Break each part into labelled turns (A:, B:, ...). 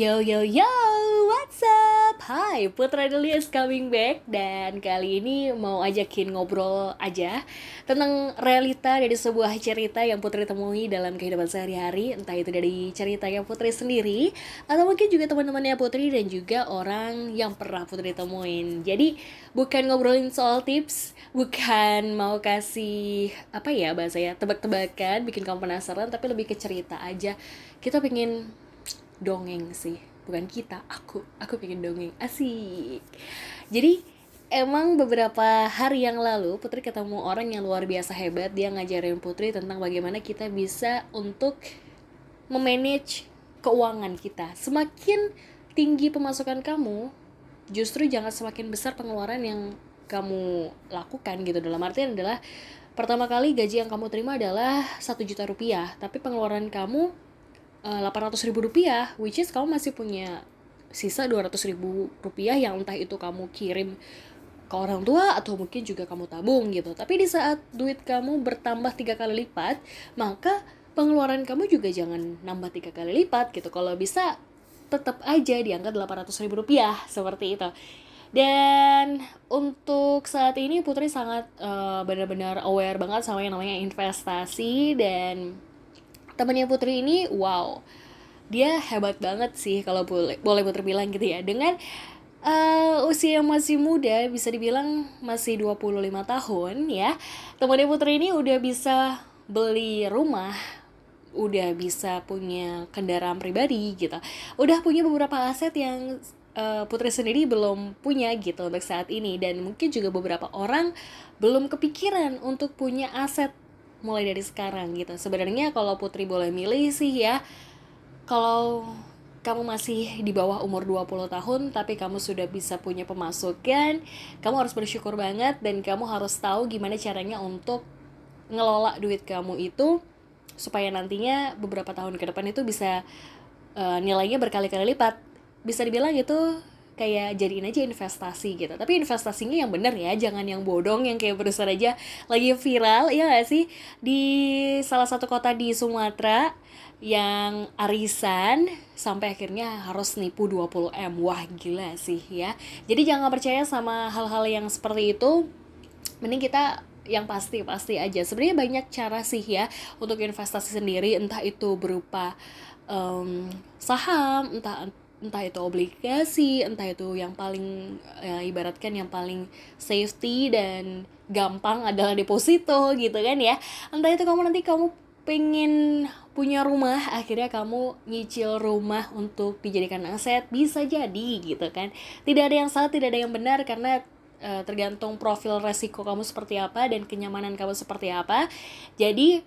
A: Yo yo yo, what's up? Hai, Putra Deli is coming back dan kali ini mau ajakin ngobrol aja tentang realita dari sebuah cerita yang Putri temui dalam kehidupan sehari-hari, entah itu dari cerita yang Putri sendiri atau mungkin juga teman-temannya Putri dan juga orang yang pernah Putri temuin. Jadi bukan ngobrolin soal tips, bukan mau kasih apa ya bahasa ya tebak-tebakan, bikin kamu penasaran, tapi lebih ke cerita aja. Kita pengen dongeng sih. Bukan kita aku. Aku pengen dongeng. Asik. Jadi emang beberapa hari yang lalu Putri ketemu orang yang luar biasa hebat. Dia ngajarin Putri tentang bagaimana kita bisa untuk memanage keuangan kita. Semakin tinggi pemasukan kamu justru jangan semakin besar pengeluaran yang kamu lakukan gitu. Dalam artian adalah pertama kali gaji yang kamu terima adalah satu juta rupiah. Tapi pengeluaran kamu ratus ribu rupiah which is kamu masih punya sisa dua ratus ribu rupiah yang entah itu kamu kirim ke orang tua atau mungkin juga kamu tabung gitu. Tapi di saat duit kamu bertambah tiga kali lipat maka pengeluaran kamu juga jangan nambah tiga kali lipat gitu. Kalau bisa tetap aja di angka delapan ratus ribu rupiah seperti itu. Dan untuk saat ini Putri sangat uh, benar-benar aware banget sama yang namanya investasi dan temannya Putri ini wow. Dia hebat banget sih kalau boleh boleh Putri bilang gitu ya. Dengan uh, usia yang masih muda bisa dibilang masih 25 tahun ya temannya Putri ini udah bisa beli rumah udah bisa punya kendaraan pribadi gitu. Udah punya beberapa aset yang uh, Putri sendiri belum punya gitu untuk saat ini. Dan mungkin juga beberapa orang belum kepikiran untuk punya aset mulai dari sekarang gitu. Sebenarnya kalau Putri boleh milih sih ya kalau kamu masih di bawah umur 20 tahun tapi kamu sudah bisa punya pemasukan kamu harus bersyukur banget dan kamu harus tahu gimana caranya untuk ngelola duit kamu itu supaya nantinya beberapa tahun ke depan itu bisa uh, nilainya berkali-kali lipat. Bisa dibilang itu kayak jadiin aja investasi gitu. Tapi investasinya yang bener ya jangan yang bodong yang kayak berusaha aja lagi viral ya gak sih? Di salah satu kota di Sumatera yang arisan sampai akhirnya harus nipu 20 M. Wah gila sih ya. Jadi jangan percaya sama hal-hal yang seperti itu. Mending kita yang pasti pasti aja. Sebenarnya banyak cara sih ya untuk investasi sendiri. Entah itu berupa um, saham entah entah itu obligasi entah itu yang paling ya, ibaratkan yang paling safety dan gampang adalah deposito gitu kan ya. Entah itu kamu nanti kamu pengen punya rumah akhirnya kamu nyicil rumah untuk dijadikan aset bisa jadi gitu kan. Tidak ada yang salah tidak ada yang benar karena uh, tergantung profil resiko kamu seperti apa dan kenyamanan kamu seperti apa. Jadi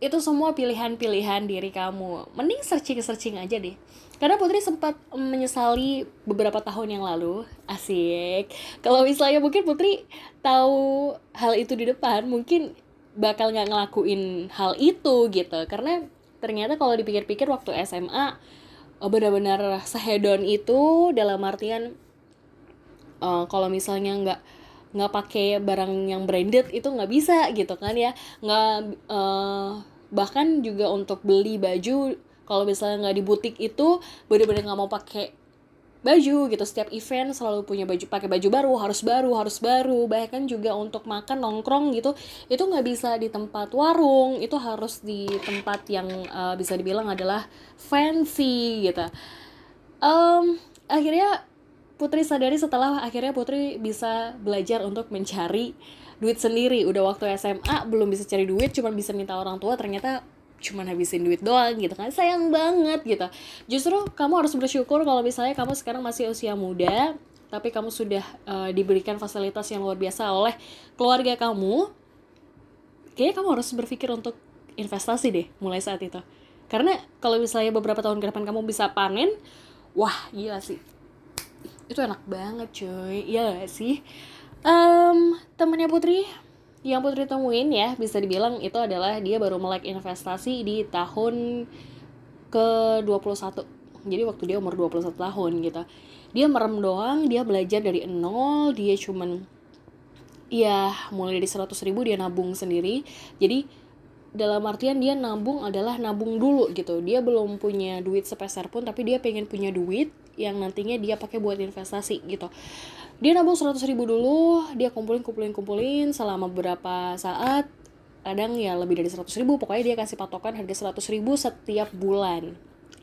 A: itu semua pilihan-pilihan diri kamu. Mending searching-searching aja deh. Karena Putri sempat menyesali beberapa tahun yang lalu. Asik. Kalau misalnya mungkin Putri tahu hal itu di depan mungkin bakal nggak ngelakuin hal itu gitu. Karena ternyata kalau dipikir-pikir waktu SMA oh, benar-benar sehedon itu dalam artian uh, kalau misalnya nggak nggak pakai barang yang branded itu nggak bisa gitu kan ya. Nggak uh, bahkan juga untuk beli baju kalau misalnya nggak di butik itu bener-bener nggak mau pakai baju gitu. Setiap event selalu punya baju pakai baju baru harus baru harus baru. Bahkan juga untuk makan nongkrong gitu itu nggak bisa di tempat warung. Itu harus di tempat yang uh, bisa dibilang adalah fancy gitu. Um, akhirnya Putri sadari setelah akhirnya Putri bisa belajar untuk mencari duit sendiri. Udah waktu SMA belum bisa cari duit cuma bisa minta orang tua ternyata cuma habisin duit doang gitu kan. Sayang banget gitu. Justru kamu harus bersyukur kalau misalnya kamu sekarang masih usia muda tapi kamu sudah uh, diberikan fasilitas yang luar biasa oleh keluarga kamu. Kayaknya kamu harus berpikir untuk investasi deh mulai saat itu. Karena kalau misalnya beberapa tahun ke depan kamu bisa panen wah gila sih. Itu enak banget cuy. Ya gak sih um, temennya Putri. Yang Putri temuin ya bisa dibilang itu adalah dia baru melek investasi di tahun ke 21 jadi waktu dia umur 21 tahun gitu. Dia merem doang dia belajar dari nol dia cuman ya mulai dari 100 ribu dia nabung sendiri. Jadi dalam artian dia nabung adalah nabung dulu gitu. Dia belum punya duit sepeser pun tapi dia pengen punya duit yang nantinya dia pakai buat investasi gitu dia nabung 100 ribu dulu dia kumpulin kumpulin kumpulin selama beberapa saat kadang ya lebih dari 100 ribu pokoknya dia kasih patokan harga 100 ribu setiap bulan.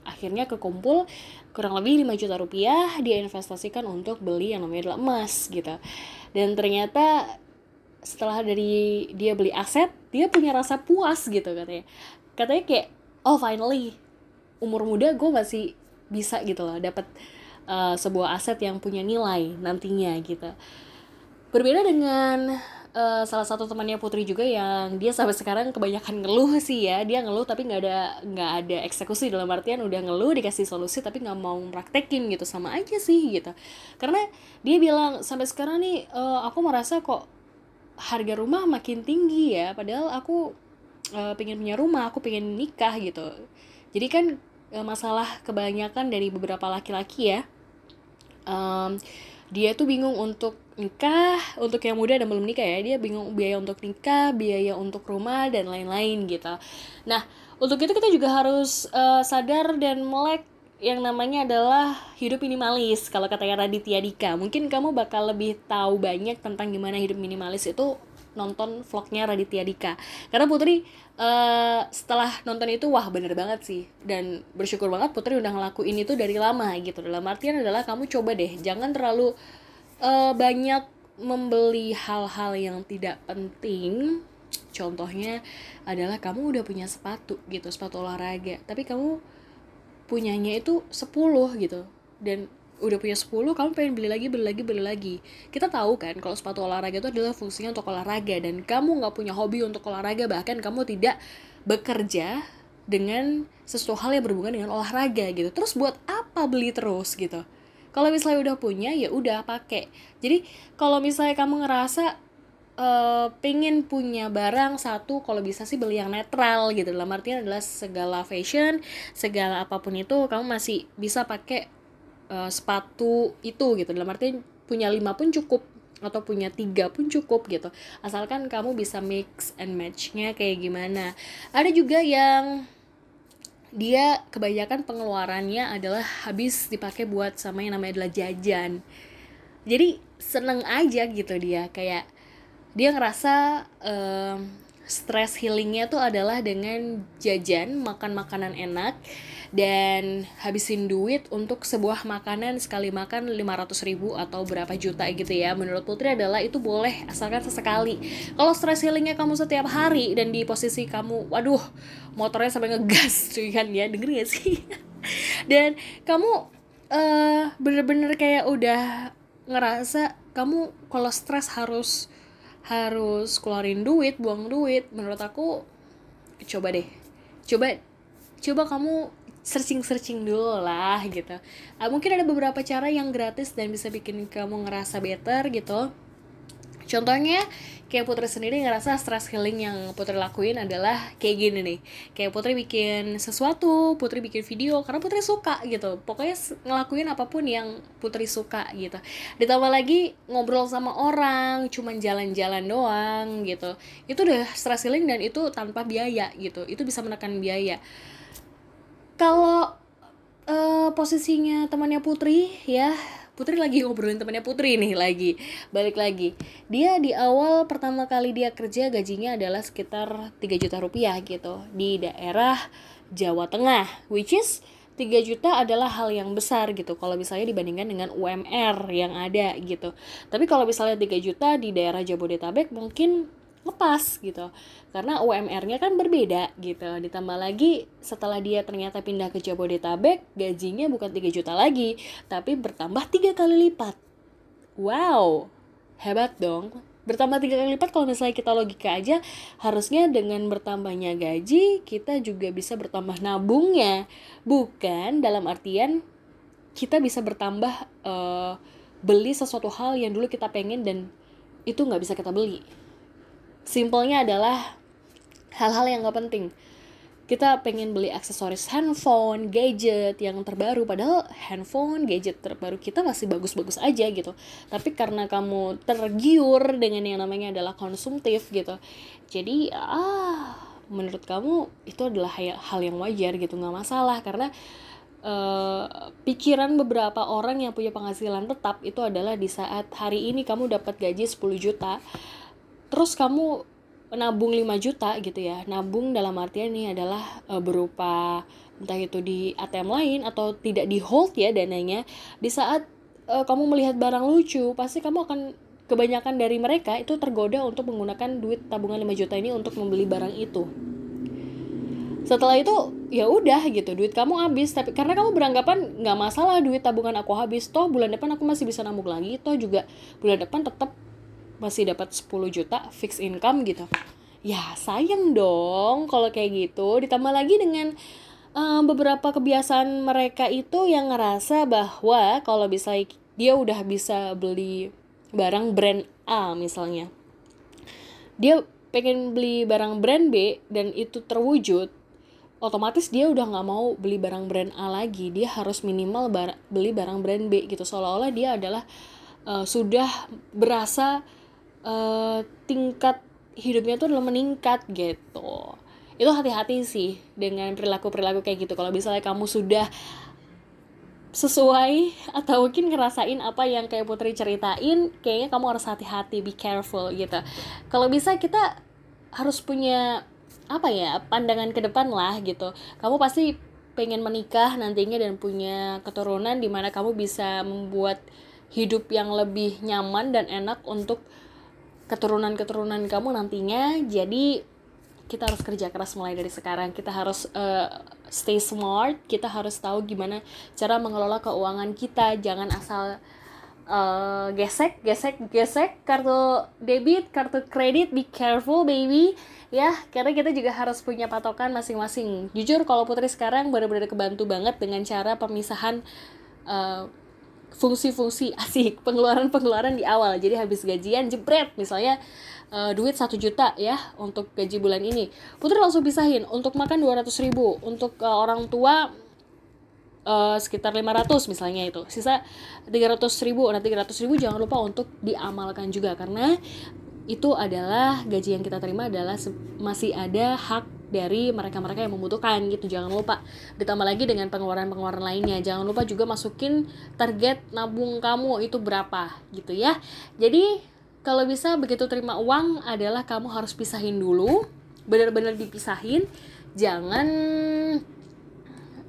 A: Akhirnya kekumpul kurang lebih 5 juta rupiah dia investasikan untuk beli yang namanya adalah emas gitu. Dan ternyata setelah dari dia beli aset dia punya rasa puas gitu katanya. Katanya kayak oh finally umur muda gue masih bisa gitu loh dapat uh, sebuah aset yang punya nilai nantinya gitu. Berbeda dengan uh, salah satu temannya Putri juga yang dia sampai sekarang kebanyakan ngeluh sih ya. Dia ngeluh tapi nggak ada nggak ada eksekusi dalam artian udah ngeluh dikasih solusi tapi nggak mau praktekin gitu sama aja sih gitu. Karena dia bilang sampai sekarang nih uh, aku merasa kok harga rumah makin tinggi ya. Padahal aku uh, pengen punya rumah aku pengen nikah gitu. Jadi kan uh, masalah kebanyakan dari beberapa laki-laki ya um, dia tuh bingung untuk nikah untuk yang muda dan belum nikah ya. Dia bingung biaya untuk nikah biaya untuk rumah dan lain-lain gitu. Nah untuk itu kita juga harus uh, sadar dan melek yang namanya adalah hidup minimalis. Kalau katanya Raditya Dika mungkin kamu bakal lebih tahu banyak tentang gimana hidup minimalis itu nonton vlognya Raditya Dika. Karena Putri uh, setelah nonton itu wah bener banget sih. Dan bersyukur banget Putri udah ngelakuin itu dari lama gitu. Dalam artian adalah kamu coba deh jangan terlalu uh, banyak membeli hal-hal yang tidak penting. Contohnya adalah kamu udah punya sepatu gitu sepatu olahraga. Tapi kamu punyanya itu 10 gitu. Dan udah punya 10 kamu pengen beli lagi beli lagi beli lagi. Kita tahu kan kalau sepatu olahraga itu adalah fungsinya untuk olahraga dan kamu nggak punya hobi untuk olahraga bahkan kamu tidak bekerja dengan sesuatu hal yang berhubungan dengan olahraga gitu. Terus buat apa beli terus gitu? Kalau misalnya udah punya ya udah pakai. Jadi kalau misalnya kamu ngerasa uh, pengen punya barang satu kalau bisa sih beli yang netral gitu. Dalam artian adalah segala fashion segala apa pun itu kamu masih bisa pakai uh, sepatu itu gitu. Dalam artian punya lima pun cukup atau punya tiga pun cukup gitu. Asalkan kamu bisa mix and matchnya kayak gimana. Ada juga yang dia kebanyakan pengeluarannya adalah habis dipakai buat sama yang namanya adalah jajan. Jadi seneng aja gitu dia. Kayak dia ngerasa um, stress healingnya tuh adalah dengan jajan makan makanan enak dan habisin duit untuk sebuah makanan sekali makan 500 ribu atau berapa juta gitu ya. Menurut Putri adalah itu boleh asalkan sesekali. Kalau stress healingnya kamu setiap hari dan di posisi kamu waduh motornya sampai ngegas cuy kan ya denger gak sih? Dan kamu uh, bener-bener kayak udah ngerasa kamu kalau stres harus harus keluarin duit buang duit menurut aku coba deh. Coba coba kamu searching searching dulu lah gitu uh, mungkin ada beberapa cara yang gratis dan bisa bikin kamu ngerasa better gitu Contohnya kayak Putri sendiri ngerasa stress healing yang Putri lakuin adalah kayak gini nih. Kayak Putri bikin sesuatu, Putri bikin video karena Putri suka gitu. Pokoknya ngelakuin apa pun yang Putri suka gitu. Ditambah lagi ngobrol sama orang, cuman jalan-jalan doang gitu. Itu udah stress healing dan itu tanpa biaya gitu. Itu bisa menekan biaya kalau uh, posisinya temannya Putri ya Putri lagi ngobrolin temannya Putri nih lagi balik lagi. Dia di awal pertama kali dia kerja gajinya adalah sekitar 3 juta rupiah gitu di daerah Jawa Tengah which is 3 juta adalah hal yang besar gitu kalau misalnya dibandingkan dengan UMR yang ada gitu. Tapi kalau misalnya 3 juta di daerah Jabodetabek mungkin lepas gitu. Karena UMR-nya kan berbeda gitu. Ditambah lagi setelah dia ternyata pindah ke Jabodetabek gajinya bukan 3 juta lagi tapi bertambah tiga kali lipat. Wow hebat dong. Bertambah tiga kali lipat kalau misalnya kita logika aja harusnya dengan bertambahnya gaji kita juga bisa bertambah nabungnya. Bukan dalam artian kita bisa bertambah uh, beli sesuatu hal yang dulu kita pengen dan itu nggak bisa kita beli simpelnya adalah hal-hal yang gak penting kita pengen beli aksesoris handphone, gadget yang terbaru padahal handphone, gadget terbaru kita masih bagus-bagus aja gitu. Tapi karena kamu tergiur dengan yang namanya adalah konsumtif gitu. Jadi ah menurut kamu itu adalah hal yang wajar gitu nggak masalah karena uh, pikiran beberapa orang yang punya penghasilan tetap itu adalah di saat hari ini kamu dapat gaji 10 juta terus kamu nabung 5 juta gitu ya. Nabung dalam artian ini adalah uh, berupa entah itu di ATM lain atau tidak di hold ya dananya. Di saat uh, kamu melihat barang lucu pasti kamu akan kebanyakan dari mereka itu tergoda untuk menggunakan duit tabungan 5 juta ini untuk membeli barang itu. Setelah itu ya udah gitu duit kamu habis. Tapi karena kamu beranggapan nggak masalah duit tabungan aku habis toh bulan depan aku masih bisa nabung lagi toh juga bulan depan tetap masih dapat 10 juta fixed income gitu. Ya sayang dong kalau kayak gitu. Ditambah lagi dengan um, beberapa kebiasaan mereka itu yang ngerasa bahwa kalau bisa dia udah bisa beli barang brand A misalnya dia pengen beli barang brand B dan itu terwujud otomatis dia udah nggak mau beli barang brand A lagi. Dia harus minimal bar beli barang brand B gitu. Seolah-olah dia adalah uh, sudah berasa uh, tingkat hidupnya tuh meningkat gitu. Itu hati-hati sih dengan perilaku-perilaku kayak gitu. Kalau misalnya kamu sudah sesuai atau mungkin ngerasain apa yang kayak Putri ceritain kayaknya kamu harus hati-hati be careful gitu. Kalau bisa kita harus punya apa ya pandangan ke depan lah gitu. Kamu pasti pengen menikah nantinya dan punya keturunan di mana kamu bisa membuat hidup yang lebih nyaman dan enak untuk keturunan-keturunan kamu nantinya. Jadi kita harus kerja keras mulai dari sekarang. Kita harus uh, stay smart. Kita harus tahu gimana cara mengelola keuangan kita. Jangan asal uh, gesek gesek gesek. Kartu debit kartu kredit be careful baby. Ya karena kita juga harus punya patokan masing-masing. Jujur kalau putri sekarang benar-benar kebantu banget dengan cara pemisahan uh, fungsi-fungsi asik pengeluaran-pengeluaran di awal. Jadi habis gajian jebret. Misalnya uh, duit satu juta ya untuk gaji bulan ini. Putri langsung pisahin untuk makan 200 ribu. Untuk uh, orang tua uh, sekitar 500 misalnya itu. Sisa 300 ribu. Nah 300 ribu jangan lupa untuk diamalkan juga. Karena itu adalah gaji yang kita terima adalah masih ada hak dari mereka-mereka yang membutuhkan gitu. Jangan lupa ditambah lagi dengan pengeluaran-pengeluaran lainnya. Jangan lupa juga masukin target nabung kamu itu berapa gitu ya. Jadi kalau bisa begitu terima uang adalah kamu harus pisahin dulu. Benar-benar dipisahin. Jangan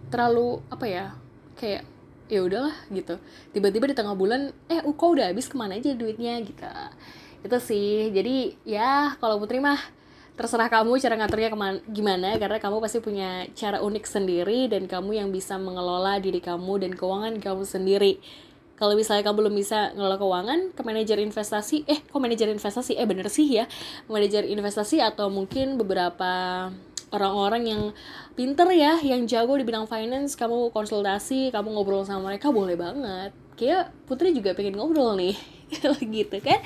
A: terlalu apa ya kayak ya udahlah gitu. Tiba-tiba di tengah bulan eh kok udah habis? Ke mana aja duitnya? Gitu. Itu sih. Jadi ya kalau putri mah terserah kamu cara ngaturnya ke mana, gimana karena kamu pasti punya cara unik sendiri dan kamu yang bisa mengelola diri kamu dan keuangan kamu sendiri. Kalau misalnya kamu belum bisa ngelola keuangan ke manajer investasi eh kok manajer investasi? Eh bener sih ya. Manajer investasi atau mungkin beberapa orang-orang yang pinter ya yang jago di bidang finance kamu konsultasi kamu ngobrol sama mereka boleh banget. Kayak Putri juga pengen ngobrol nih gitu kan?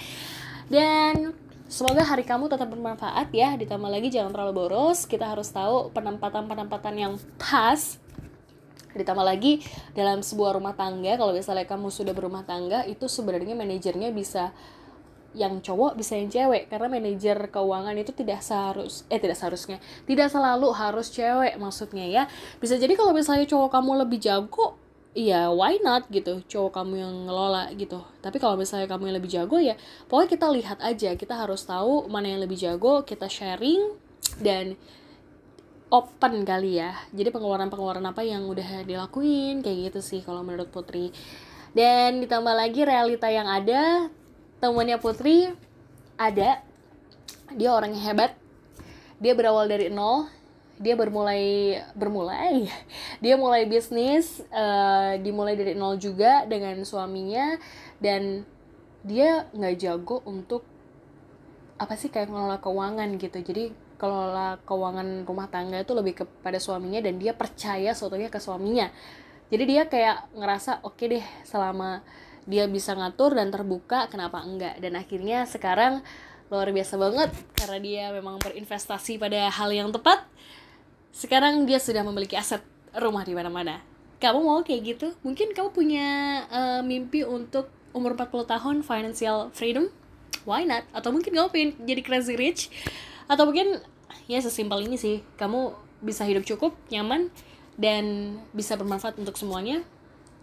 A: Dan Semoga hari kamu tetap bermanfaat ya. Ditambah lagi jangan terlalu boros. Kita harus tahu penempatan-penempatan yang pas ditambah lagi dalam sebuah rumah tangga kalau misalnya kamu sudah berumah tangga itu sebenarnya manajernya bisa yang cowok bisa yang cewek karena manajer keuangan itu tidak seharus eh tidak seharusnya tidak selalu harus cewek maksudnya ya bisa jadi kalau misalnya cowok kamu lebih jago iya why not gitu cowok kamu yang ngelola gitu. Tapi kalau misalnya kamu yang lebih jago ya pokoknya kita lihat aja kita harus tahu mana yang lebih jago kita sharing dan open kali ya. Jadi pengeluaran-pengeluaran apa yang udah dilakuin kayak gitu sih kalau menurut Putri. Dan ditambah lagi realita yang ada temannya Putri ada dia orang yang hebat. Dia berawal dari nol dia bermulai bermulai? Dia mulai bisnis uh, dimulai dari nol juga dengan suaminya dan dia nggak jago untuk apa sih kayak ngelola keuangan gitu. Jadi kelola keuangan rumah tangga itu lebih kepada suaminya dan dia percaya suatunya ke suaminya. Jadi dia kayak ngerasa oke okay deh selama dia bisa ngatur dan terbuka kenapa enggak? Dan akhirnya sekarang luar biasa banget karena dia memang berinvestasi pada hal yang tepat sekarang dia sudah memiliki aset rumah di mana-mana. Kamu mau kayak gitu? Mungkin kamu punya uh, mimpi untuk umur 40 tahun financial freedom? Why not? Atau mungkin kamu pengen jadi crazy rich? Atau mungkin ya sesimpel ini sih. Kamu bisa hidup cukup nyaman dan bisa bermanfaat untuk semuanya.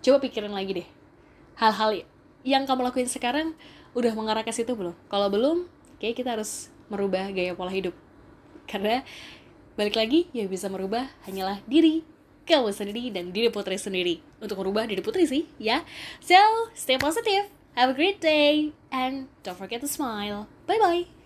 A: Coba pikirin lagi deh. Hal-hal yang kamu lakuin sekarang udah mengarah ke situ belum? Kalau belum kayak kita harus merubah gaya pola hidup. Karena balik lagi yang bisa merubah hanyalah diri. Kamu sendiri dan diri putri sendiri. Untuk merubah diri putri sih ya. So stay positive have a great day and don't forget to smile. Bye bye